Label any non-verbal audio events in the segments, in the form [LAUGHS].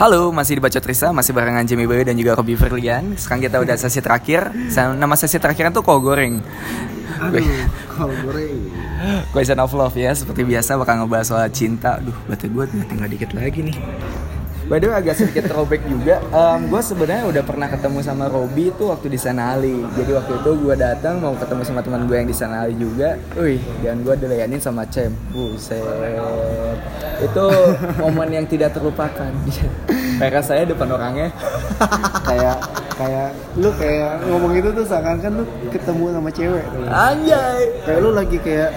Halo, masih di Bacot Risa, masih barengan Jamie Bayu dan juga Robi Ferlian. Sekarang kita udah sesi terakhir. Nama sesi terakhir tuh kol goreng. Aduh, kalau goreng. Question of love ya, seperti biasa bakal ngebahas soal cinta. Duh, batu gue tinggal dikit lagi nih. By the way agak sedikit throwback juga. gue sebenarnya udah pernah ketemu sama Robi itu waktu di Sanali. Jadi waktu itu gue datang mau ketemu sama teman gue yang di Sanali juga. Wih, dan gue dilayanin sama Cem. Buset. Itu momen yang tidak terlupakan. [LAUGHS] Mereka saya depan orangnya. kayak kayak lu kayak ngomong itu tuh seakan-akan lu ketemu sama cewek. Anjay. Kayak lu lagi kayak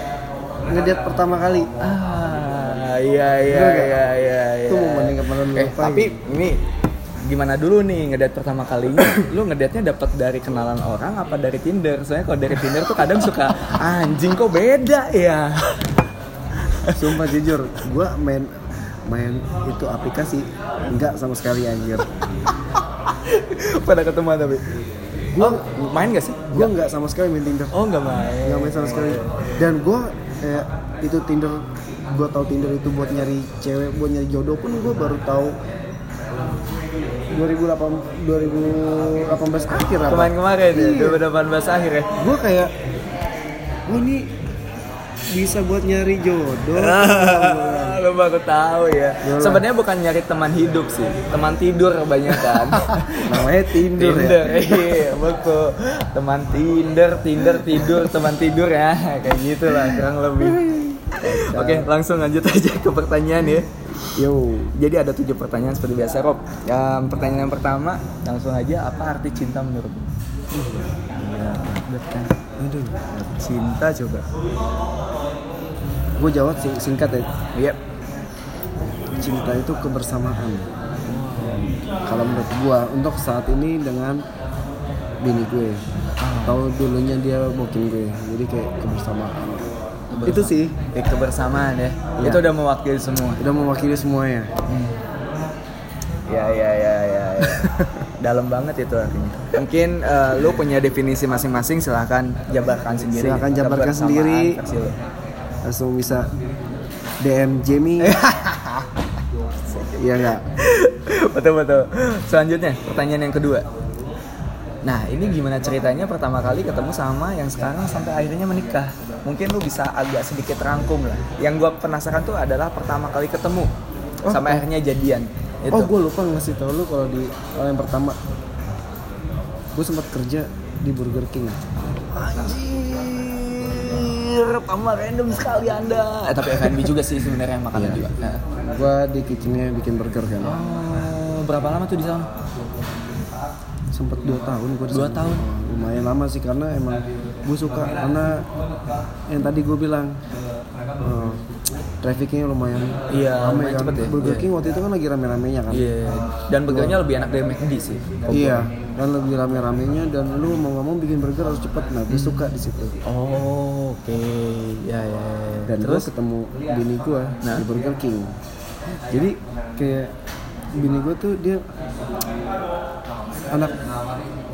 ngedate pertama kali. Ah, iya iya iya iya. Itu iya. momen lu Eh, tapi ini gimana dulu nih ngedate pertama kalinya? [COUGHS] lu ngedate-nya dapat dari kenalan orang apa dari Tinder? Soalnya kalau dari Tinder tuh kadang suka anjing kok beda ya. [LAUGHS] Sumpah jujur, gua main main itu aplikasi enggak sama sekali anjir. Pada ketemu tapi. Gua Oh, main gak sih? gua enggak sama sekali main Tinder. Oh, nggak main. Enggak main sama sekali. Dan gua kayak itu Tinder gua tahu Tinder itu buat nyari cewek, buat nyari jodoh pun gua baru tahu 2008 2018 akhir apa? Kemarin-kemarin ya, Iya. 2018 akhir ya. Gue kayak, oh ini bisa buat nyari jodoh. [LAUGHS] Lu baru tahu ya. Yolah. Sebenarnya bukan nyari teman hidup sih, teman tidur kebanyakan. [LAUGHS] Namanya Tinder, Tinder, ya. iya betul. Teman Tinder, Tinder tidur, teman tidur ya, kayak gitulah kurang lebih. Oke, langsung lanjut aja ke pertanyaan ya. Yo, Jadi ada tujuh pertanyaan seperti biasa, Rob. Em, pertanyaan yang pertama, langsung aja, apa arti cinta menurut? aduh, Cinta coba. gue jawab sih singkat ya. Iya. Cinta itu kebersamaan. Kalau menurut gue, untuk saat ini dengan bini gue, tahu dulunya dia bokin gue, jadi kayak kebersamaan. Itu sih, Ya, kebersamaan ya. Iya. Itu udah mewakili semua. udah mewakili semuanya. Ya ya ya ya. ya. [LAUGHS] Dalam banget itu artinya. Mungkin eh, lu punya definisi masing-masing silahkan jabarkan sendiri. Silahkan jabarkan Kebersamaan sendiri. Langsung bisa DM Jamie. [LAUGHS] Iya enggak? betul betul. Selanjutnya pertanyaan yang kedua. Nah ini gimana ceritanya pertama kali ketemu sama yang sekarang sampai akhirnya menikah? Mungkin lu bisa agak sedikit rangkum lah. Yang gua penasaran tuh adalah pertama kali ketemu Oh, sampai akhirnya jadian. Itu. Oh, gue lupa ngasih tau lu kalau di kalau yang pertama gue sempat kerja di Burger King. Anjir, tambah random sekali anda. Eh, tapi F&B juga sih sebenarnya makanan Iya. juga. Nah. Gue di kitchennya bikin burger kan. Oh, berapa lama tuh di sana? Sempet dua tahun gue. Dua tahun? Lumayan lama sih karena emang gue suka karena yang tadi gue bilang eh, trafficnya lumayan Iya, rame lumayan kan. cepet ya. Burger Iya. King waktu itu kan lagi rame-ramenya kan. Iya. Dan burgernya lebih enak dari McD sih. Iya, dan lebih rame-ramenya dan lu mau nggak mau bikin burger harus cepet. Nah, gue suka di situ. Oh, oke. Ya, ya, ya. dan gue terus ketemu bini gue Nah. di Burger King jadi kayak bini gue tuh dia anak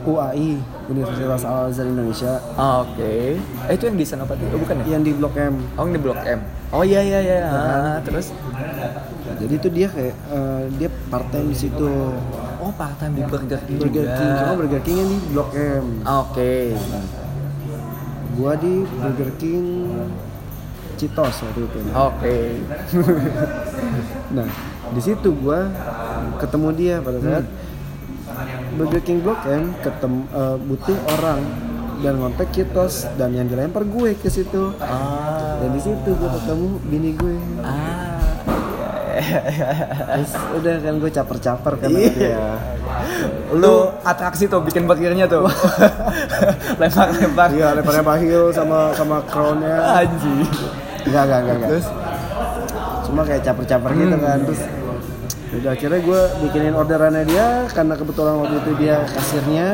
UAI Universitas Al Azhar Indonesia Ah, oke. Eh, itu yang di Senopati. Oh, bukan ya? yang di Blok M Oh, yang di Blok M. Oh, iya iya iya. Ah, terus jadi tuh dia kayak eh, dia part time di situ oh, part time di Burger King Burger juga. King karena Burger King yang di Blok M Ah, Oke. gua di Burger King Citos waktu itu Oke. [LAUGHS] Nah, di situ gua ketemu dia pada saat Burger King Blok M ketemu eh, butuh orang dan ngontek Kitos dan yang dilempar gue ke situ. Ah. Dan di situ gue ketemu bini gue. Ah. Terus udah kan gue caper-caper kan Iya. dia. Lu atraksi tuh bikin burgernya tuh. [LAUGHS] Lempar-lempar. Iya, lemparnya bahil sama sama crownnya. Anjing. Enggak, enggak, enggak. Terus Cuma kayak caper-caper gitu kan. Terus udah akhirnya gue bikinin orderannya dia karena kebetulan waktu itu dia kasirnya.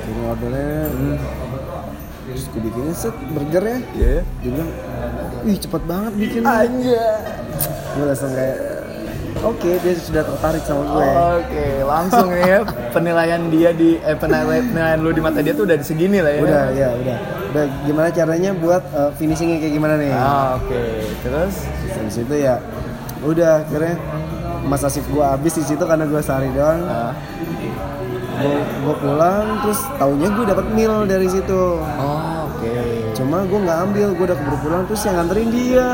Bikin ordernya. Terus gue bikinin set burgernya. Iya. Dia bilang, wih cepet banget bikin. Aja. Gue langsung kayak, oke dia sudah tertarik sama gue. Oke, langsung nih ya penilaian dia di eh penilaian, penilaian lu di mata dia tuh udah segini lah ya. Udah, ya udah. Udah gimana caranya buat uh, finishingnya kayak gimana nih? Ah, oke. Terus Habis itu ya udah akhirnya masa shift gue habis di situ karena gue sehari doang Ah. gue gue pulang terus taunya gue dapat meal dari situ Oh, oke. cuma gue nggak ambil gue udah keburu pulang terus yang nganterin dia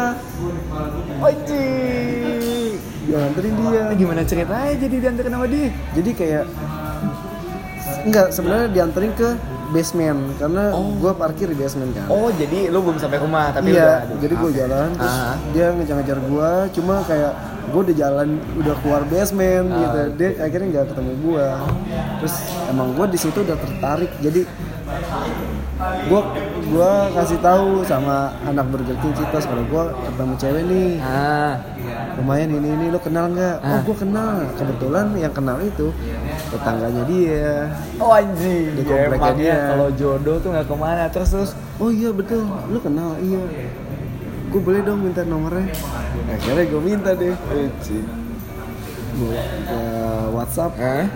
Anjing. yang nganterin dia Gimana ceritanya jadi diantarin sama dia? jadi kayak enggak sebenarnya dianterin ke basement karena gue parkir di basement kan Oh, jadi lu belum sampai rumah tapi iya udah. jadi gue Oke. jalan terus Ah. dia ngejar-ngejar gue cuma kayak gue udah jalan udah keluar basement Ah, gitu dia akhirnya nggak ketemu gue terus emang gue di situ udah tertarik jadi gue gue kasih tahu sama anak Burger King Citos kalau gue ketemu cewek nih Ah. lumayan ini ini lo kenal nggak oh Ah. gue kenal kebetulan yang kenal itu tetangganya dia Oh anjing. Di kompleknya dia. kalau jodoh tuh nggak ke mana terus terus. oh iya betul lo kenal iya gue boleh dong minta nomornya akhirnya gue minta deh gue ke WhatsApp Eh?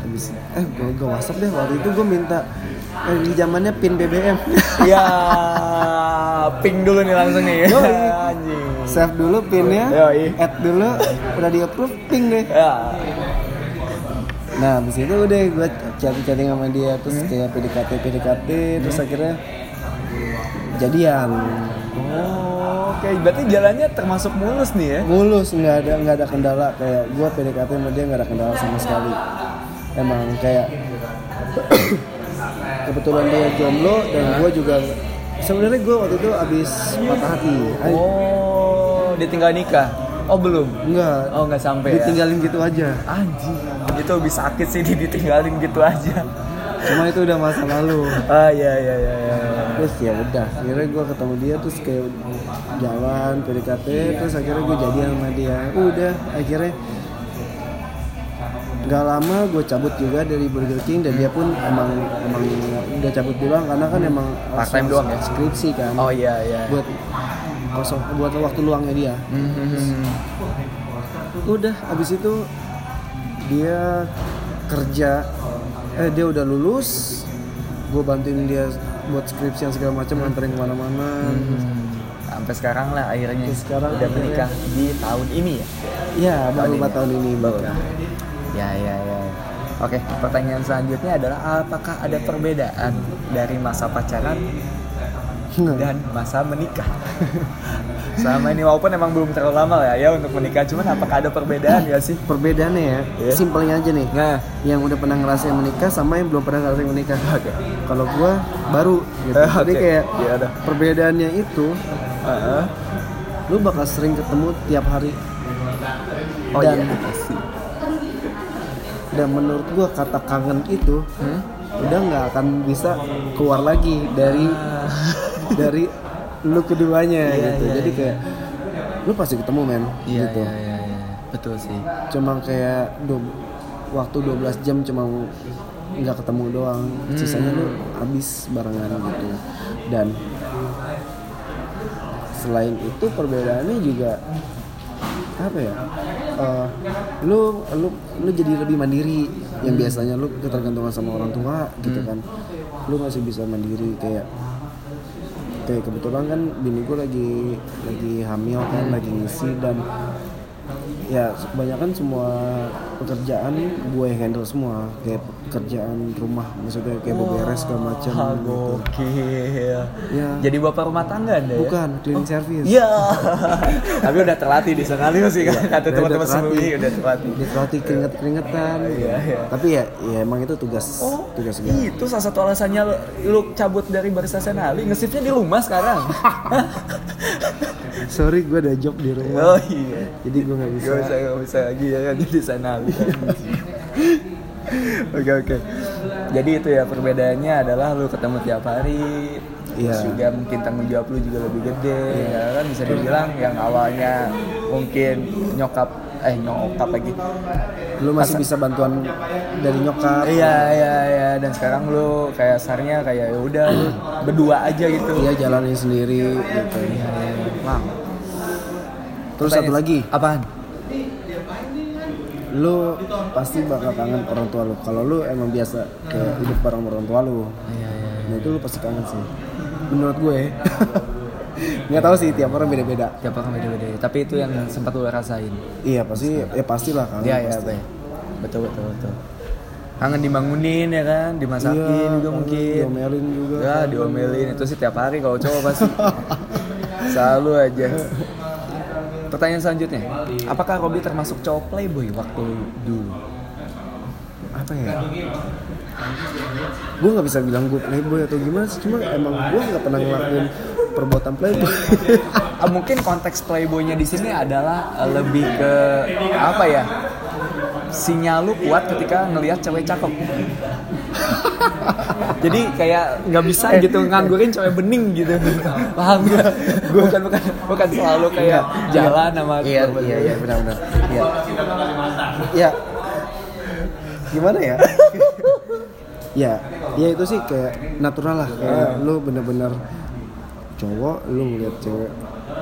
habis eh gue gue WhatsApp deh waktu itu gue minta eh, di zamannya pin BBM [LAUGHS] Ya, ping dulu nih langsung nih. Yoi. anjing. save dulu pinnya Yoi. add dulu udah di approve ping deh Ya. Nah habis itu udah gue chatting chatting sama dia terus kayak PDKT PDKT terus akhirnya jadian Oh, oke. Berarti jalannya termasuk mulus nih ya? mulus nggak ada nggak ada kendala kayak gue PDKT sama dia nggak ada kendala sama sekali emang kayak [COUGHS] kebetulan dia jomblo dan gue juga sebenarnya gue waktu itu abis patah hati Oh, ditinggal nikah. Oh, belum. enggak Oh, nggak sampai ya. ditinggalin gitu aja Anjing. Itu lebih sakit sih ditinggalin gitu aja. cuma itu udah masa lalu Ah, iya iya iya iya. terus ya udah akhirnya gue ketemu dia terus kayak jalan PDKT terus akhirnya gue jadian sama dia udah akhirnya Gak lama gue cabut juga dari Burger King dan dia pun emang emang udah cabut pulang karena kan emang Part time doang ya? skripsi kan Oh iya iya. buat kosong buat waktu luangnya dia Hmm. udah abis itu dia kerja eh dia udah lulus gue bantuin dia buat skripsi yang segala macam nganterin ke mana-mana Hmm. Sampai sekarang lah akhirnya Sampai sekarang udah akhirnya. menikah di tahun ini ya. ya baru Tahun empat ini. tahun ini Baru. Ya ya ya. Oke, pertanyaan selanjutnya adalah apakah ada perbedaan dari masa pacaran dan masa menikah? Sama ini walaupun emang belum terlalu lama ya ya untuk menikah, cuman apakah ada perbedaan ya sih? perbedaannya ya Iya. simpelnya aja nih Nah, yang udah pernah ngerasain menikah sama yang belum pernah ngerasain menikah Oke. kalau gua baru gitu Eh, jadi oke. kayak Iya, dah. perbedaannya itu Heeh. lu bakal sering ketemu tiap hari Oh Dan- iya, dan menurut gua kata kangen itu Hmm? udah nggak akan bisa keluar lagi dari dari lu keduanya Iya, gitu. iya, jadi iya. kayak lu pasti ketemu men Iya gitu. iya iya iya. Betul sih. cuma kayak du- waktu 12 jam cuma nggak ketemu doang. Sisanya lu habis barengan gitu. Dan selain itu perbedaannya juga apa ya eh, lu lu lu jadi lebih mandiri. Yang biasanya lu ketergantungan sama orang tua gitu kan. Lu masih bisa mandiri kayak kayak kebetulan kan bini gue lagi lagi hamil kan lagi ngisi dan ya kebanyakan semua pekerjaan gue yang handle semua kayak pekerjaan rumah maksudnya kayak beberes segala macam gitu. gokil. Ya. Jadi bapak rumah tangga anda ya? bukan cleaning service Iya. [LAUGHS] Tapi udah terlatih di sana sih kan. Kata Udah- teman-teman udah sebelumnya udah terlatih. Dia terlatih keringet keringetan Iya, iya. tapi ya ya emang itu tugas Oh, tugas gue itu salah satu alasannya lu, lu cabut dari Barista Senali, ngesipnya di rumah sekarang. [LAUGHS] sorry gue ada job di rumah oh iya. jadi gue nggak bisa Gak bisa, gak bisa lagi ya kan jadi Senali. [LAUGHS] Oke oke. Jadi itu ya perbedaannya adalah lu ketemu tiap hari. Terus Iya. juga mungkin tanggung jawab lu juga lebih gede. Ya kan bisa dibilang yang awalnya mungkin nyokap eh nyokap lagi. lu masih bisa bantuan dari nyokap Iya iya iya dan sekarang lu kayak sarnya kayak ya udah berdua aja gitu. dia jalanin sendiri gitu Iya, iya. Wow. Terus satu lagi Apaan? lu pasti bakal kangen orang tua lu kalau lu emang biasa kayak hidup bareng orang tua lu Iya iya. nah itu lu pasti kangen sih menurut gue [LAUGHS] nggak tahu sih tiap orang beda-beda Tiap orang beda-beda. Tapi itu yang sempat lu rasain. iya pasti ya pastilah kan Iya iya pasti. Be. betul betul betul. Kangen dibangunin ya kan, dimasakin Iya, juga kangen mungkin. diomelin juga. Ya diomelin itu sih tiap hari kalau cowok pasti. [LAUGHS] Selalu aja. Pertanyaan selanjutnya, apakah Robby termasuk cowok playboy waktu dulu? apa ya gue nggak bisa bilang gue playboy atau gimana sih cuma emang gue nggak pernah ngelakuin perbuatan playboy Ah, mungkin konteks playboynya di sini adalah eh, lebih ke apa ya? Sinyal lu kuat ketika ngelihat cewek cakep. Jadi kayak nggak bisa gitu nganggurin cewek bening gitu. [LAUGHS] Paham gak? Gue bukan bukan bukan selalu kayak jalan sama iya iya iya benar-benar. Iya. ya gimana ya? [LAUGHS] Ya ya itu sih kayak natural lah. Kayak lu bener-bener cowok lu ngeliat cewek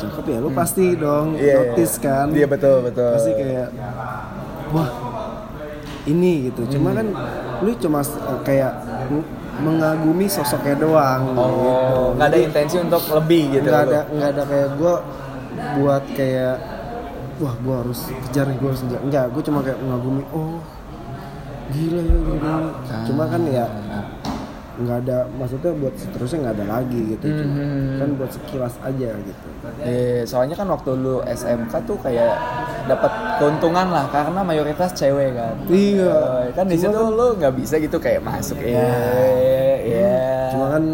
cakep ya lu pasti dong Iya, notice kan. Iya betul betul. pasti kayak wah ini gitu. Cuma kan lu cuma kayak mengagumi sosoknya doang gitu. Oh, nggak ada intensi untuk lebih gitu. nggak ada nggak ada kayak gue buat kayak wah gue harus kejar gue harus kejar enggak gue cuma kayak mengagumi oh gila ya gini, gini. cuma kan ya nggak ada maksudnya buat seterusnya nggak ada lagi gitu cuma Mhm. kan buat sekilas aja gitu Eh, soalnya kan waktu lu SMK tuh kayak dapat keuntungan lah karena mayoritas cewek kan. iya Eh, kan di situ lu nggak bisa gitu kayak masuk ya. Ya. cuma kan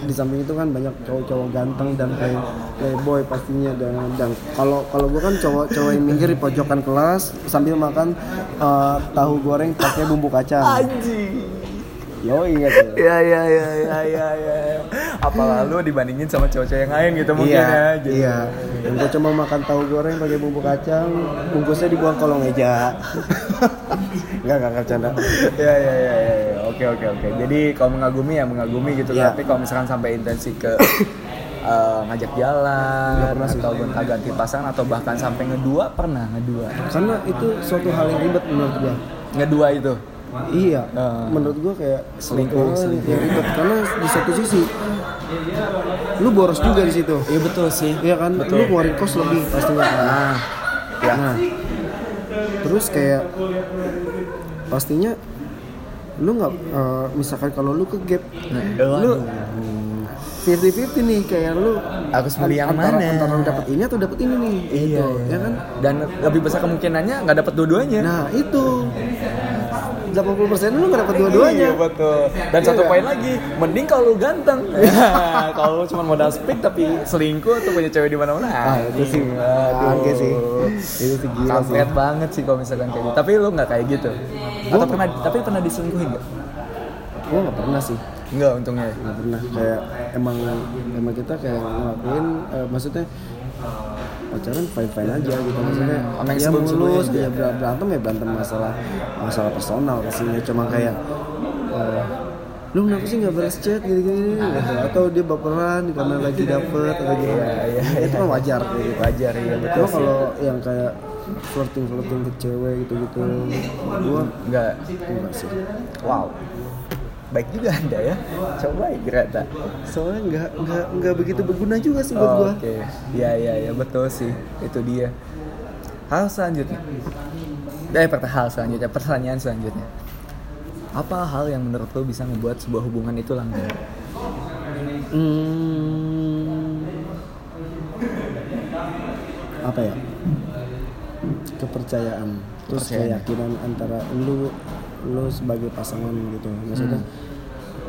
di samping itu kan banyak cowok-cowok ganteng dan play playboy pastinya dan dan kalau kalau gue kan cowok-cowok yang minggir di pojokan kelas sambil makan eh, tahu goreng pakai bumbu kacang Anjing. Yo iya tuh. Ya ya ya ya ya ya. Apalah lu dibandingin sama cowok-cowok yang lain gitu mungkin iya, ya. Gitu. Iya. Dan gue cuma makan tahu goreng pakai bumbu kacang, bungkusnya dibuang kolong meja. [LAUGHS] Enggak, enggak, bercanda. ya ya ya ya ya. oke oke oke jadi kalau mengagumi ya mengagumi gitu Iya. tapi kalau misalkan sampai intensi ke [COUGHS] eh, ngajak jalan pernah atau gonta ganti pasangan atau bahkan sampai ngedua pernah ngedua Karena itu suatu hal yang ribet menurut gua. ngedua itu Iya, Ah. menurut gua kayak Selingkuh, selingkuh. ribet karena di satu sisi lu boros juga di situ. iya betul sih Iya kan, Betul. lu keluarin kos lebih pastinya kan. nah ya Nah, terus kayak pastinya lu nggak eh, misalkan kalau lu ke gap, lu fifty fifty nih kayak lu Harus milih yang antara, mana. antara lu dapet ini atau dapet ini nih, gitu, ya kan? dan lebih besar kemungkinannya nggak dapet dua-duanya Nah itu 80% lu nggak dapet dua-duanya. Iya betul. Dan satu Iya. poin lagi, mending kalau lu ganteng. [LAUGHS] Ya, [LAUGHS] kalau lu cuma modal speak tapi selingkuh atau punya cewek di mana-mana. Ah, itu sih bangke sih. Itu sih gila sih. Banget sih kalau misalkan kayak gitu. Tapi lu nggak kayak gitu. Atau pernah tapi pernah diselingkuhin nggak? Gua nggak pernah sih, Enggak untungnya. nggak pernah. Kayak emang emang kita kayak ngelakuin, eh, maksudnya pacaran fine fine aja gitu maksudnya. Sama yang ya mulus ya. ber- berantem ya berantem masalah masalah personal pastinya cuma kayak eh, lu kenapa sih nggak balas chat? gini gini gitu. atau dia baperan karena lagi dapet atau gimana. Iya, iya, itu kan wajar kayak gitu Wajar ya betul kalau yang kayak flirting flirting ke cewek gitu gitu gua Enggak. enggak sih. Wow. Baik juga Anda ya. Coba Greta. soalnya nggak nggak nggak begitu berguna juga sih buat gua Oke. Iya iya iya betul sih. Itu dia. Hal selanjutnya. Eh, pertanyaan selanjutnya, pertanyaan selanjutnya. Apa hal yang menurut lo bisa membuat sebuah hubungan itu langgeng? Hmm, apa ya? Kepercayaan, terus Kepercayaan. keyakinan antara lu lu sebagai pasangan gitu. Maksudnya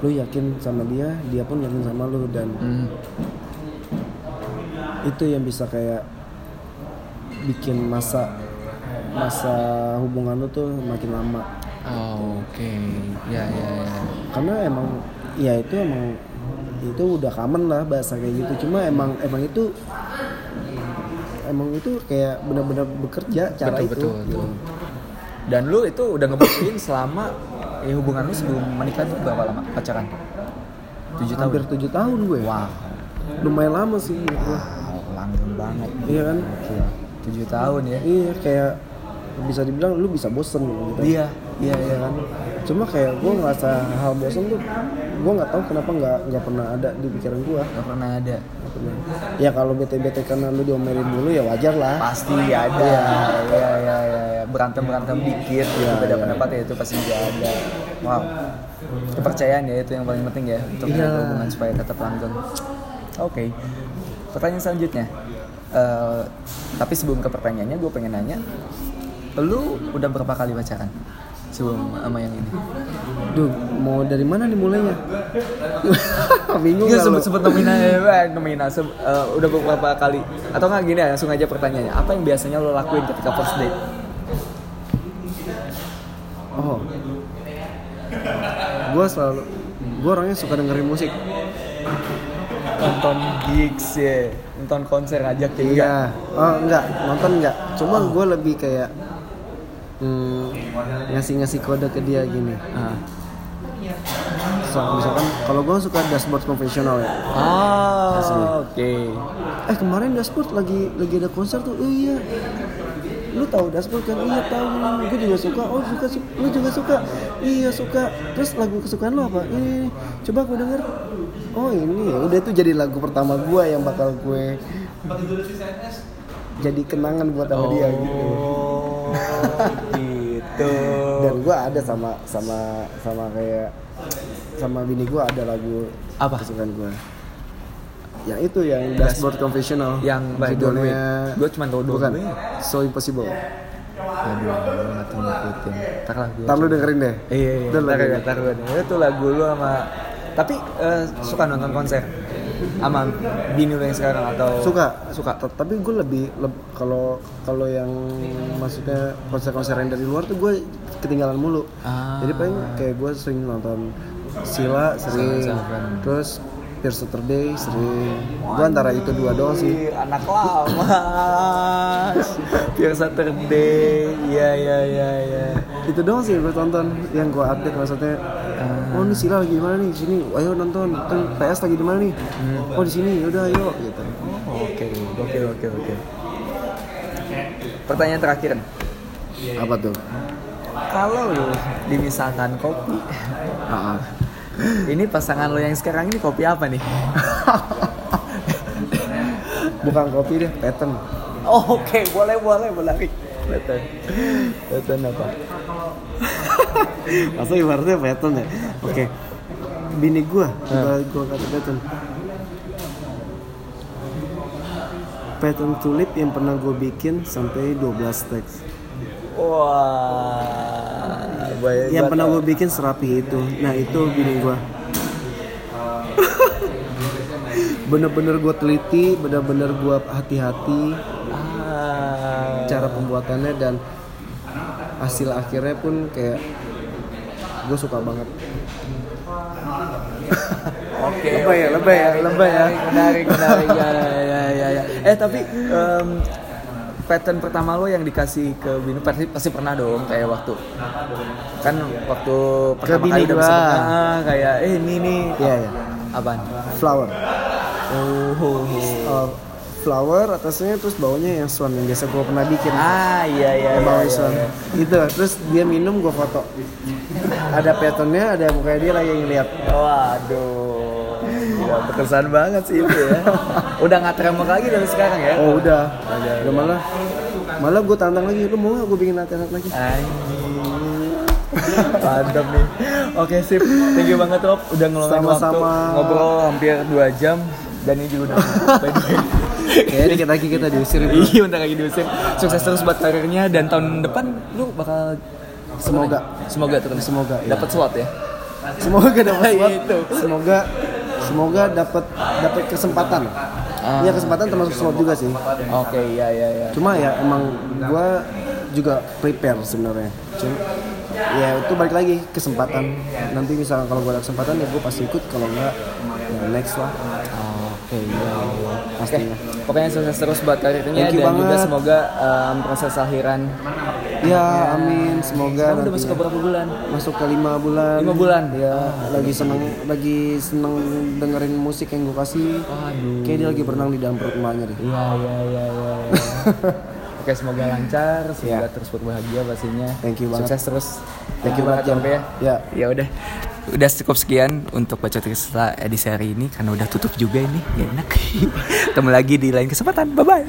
lu yakin sama dia, dia pun yakin sama lu dan Hmm. itu yang bisa kayak bikin masa masa hubungan lu tuh makin lama. Oh, Oke. Ya ya ya. karena emang ya itu emang itu udah common lah bahasa kayak gitu cuma emang emang itu emang itu kayak benar-benar bekerja cara betul, itu betul, betul. Dan lu itu udah ngebuktiin selama ya hubungan lu sebelum menikah itu berapa lama pacaran? Tujuh tahun. hampir tujuh tahun gue Wow. lumayan lama sih. Wow, langgeng banget. iya kan Tujuh tahun ya. iya kayak bisa dibilang lu bisa bosen gitu Iya, iya, ya iya. kan cuma kayak gue ngerasa hal bosen tuh gue nggak tahu kenapa nggak nggak pernah ada di pikiran gue Gak pernah ada. Ya kalau bete bete karena lu diomelin dulu ya wajar lah Pasti ada. Iya, iya, iya, iya. Berantem berantem dikit, gitu, Iya, beda iya. pendapat ya itu pasti juga ada. Wow. Kepercayaan ya itu yang paling penting ya untuk Iya. menjaga hubungan supaya tetap langgeng. Oke. Pertanyaan selanjutnya. Eh, tapi sebelum ke pertanyaannya, gue pengen nanya, lu udah berapa kali pacaran sebelum sama yang ini? Duh, mau dari mana nih mulainya? [LAUGHS] Bingung sebut lu? sebut nominal, eh, nominal se- eh, udah beberapa kali atau nggak gini ya langsung aja pertanyaannya apa yang biasanya lo lakuin ketika first date? Oh, gue selalu, gue orangnya suka dengerin musik. Nonton gigs ya, nonton konser aja kayak Iya, oh enggak, nonton enggak. Cuma gue lebih kayak hmm, ngasih-ngasih kode ke dia gini. Ah. So, misalkan kalau gue suka dashboard konvensional ya. Ah, oke. Eh kemarin dashboard lagi lagi ada konser tuh. Oh iya. Lu tahu dashboard kan? Iya tahu. Gue juga suka. Oh suka. su- Lu juga suka. Iya suka. Terus lagu kesukaan lu apa? Ini. Coba gue denger. Oh ini ya. Udah itu jadi lagu pertama gue yang bakal gue jadi kenangan buat sama dia gitu. Gitu. Dan gue ada sama sama sama kayak sama bini gue ada lagu Apa? kesukaan gue. Yang itu yang dashboard konvensional. Yang by Wait. judulnya Gue cuma tahu Don't bukan Wait. So Impossible. Aduh, gue nggak tahu ngikutin. Ntar lah gue. Ntar lu dengerin deh. Iya, iya. Ntar Ntar gue denger. Itu lagu lu sama tapi eh, suka nonton konser sama bini lu yang sekarang atau Suka, suka T- Tapi gue lebih leb- kalau kalau yang maksudnya konser-konser yang dari luar tuh gue ketinggalan mulu. Ah. Jadi paling kayak gue sering nonton Sila sering, terus Pierce Saturday sering. Gue antara itu dua doang sih. Ih, anak lama Pure Saturday iya iya iya iya Itu doang sih gue tonton yang gue update maksudnya. Oh ini Sila lagi di mana nih? Sini, ayo nonton. Kan PS lagi di mana nih? Oh di sini, yaudah ayo gitu. Oh, oke oke oke oke pertanyaan terakhir Apa tuh? kalau lu dimisalkan kopi Ah, ini pasangan lo yang sekarang ini kopi apa nih Bukan kopi deh, pattern. oh, oke boleh boleh menarik Betul. Betul apa? Masa ibaratnya pattern ya? Oke. Bini gua, ibarat gua kata pattern. Pattern tulip yang pernah gue bikin sampai 12 teks. Wah, baik. Yang pernah gue bikin serapi itu. Nah itu bini gua. [LAUGHS] Bener-bener gue teliti, bener-bener gue hati-hati Ah. cara pembuatannya dan hasil akhirnya pun kayak gue suka banget. [LAUGHS] [LAUGHS] Oke. Lebay ya, lebay ya, lebay ya. Menarik, menarik. ya, ya, ya, ya. [LAUGHS] Eh tapi em, pattern pertama lo yang dikasih ke bini pasti, pasti pernah dong kayak waktu kan waktu pertama kali udah bisa ah, kayak eh ini nih Iya, iya. apaan? Flower. Oh, oh, oh. Uh, flower atasnya terus bawahnya yang swan yang biasa gue pernah bikin. Ah iya iya. yang iya, bawah iya, swan. iya. Itu. Terus dia minum gue foto. Ada patternnya, ada mukanya dia lagi ngeliat. Waduh, gila, berkesan banget sih itu ya. [LAUGHS] Udah nggak tremor lagi dari sekarang ya? Oh udah. Udah malah malah gue tantang lagi. Lu mau gak gue bikin latihan lagi? Anjing. Mantap nih. Oke sip, thank you banget Rob udah ngeluangin Sama-sama. waktu ngobrol hampir 2 jam dan ini juga udah by the way. Kayaknya dikit lagi kita diusir bro. [LAUGHS] Iya, bentar lagi diusir. Sukses terus buat karirnya dan tahun depan lu bakal Semoga. semoga terus Semoga, iya. dapat slot ya. Semoga dapat slot. [LAUGHS] Itu. Semoga semoga dapat dapat kesempatan. Ah. Iya kesempatan termasuk slot juga sih. Oke, iya iya iya. Cuma ya emang gue juga prepare sebenarnya. Cuma ya itu balik lagi kesempatan. Nanti misalkan kalau gue ada kesempatan ya gue pasti ikut. Kalau enggak ya next lah. Oke, iya. iya. Pastinya. Oke, pokoknya sukses terus buat karirnya dan juga banget. semoga em, proses lahiran Ya amin semoga Sekarang udah masuk ke berapa bulan? masuk ke lima bulan. Lima bulan? Ya lagi seneng lagi seneng dengerin musik yang gue kasih. Waduh. Kayak dia lagi berenang di dalam perut emaknya deh. Iya iya iya iya. iya. [LAUGHS] Oke semoga lancar, semoga Ya. terus berbahagia pastinya. Thank you banget. Sukses terus. Thank you banget, ya. Ya. Ya udah. Udah cukup sekian untuk baca cerita edisi hari ini karena udah tutup juga ini. Gak enak. [LAUGHS] Ketemu lagi di lain kesempatan. Bye bye.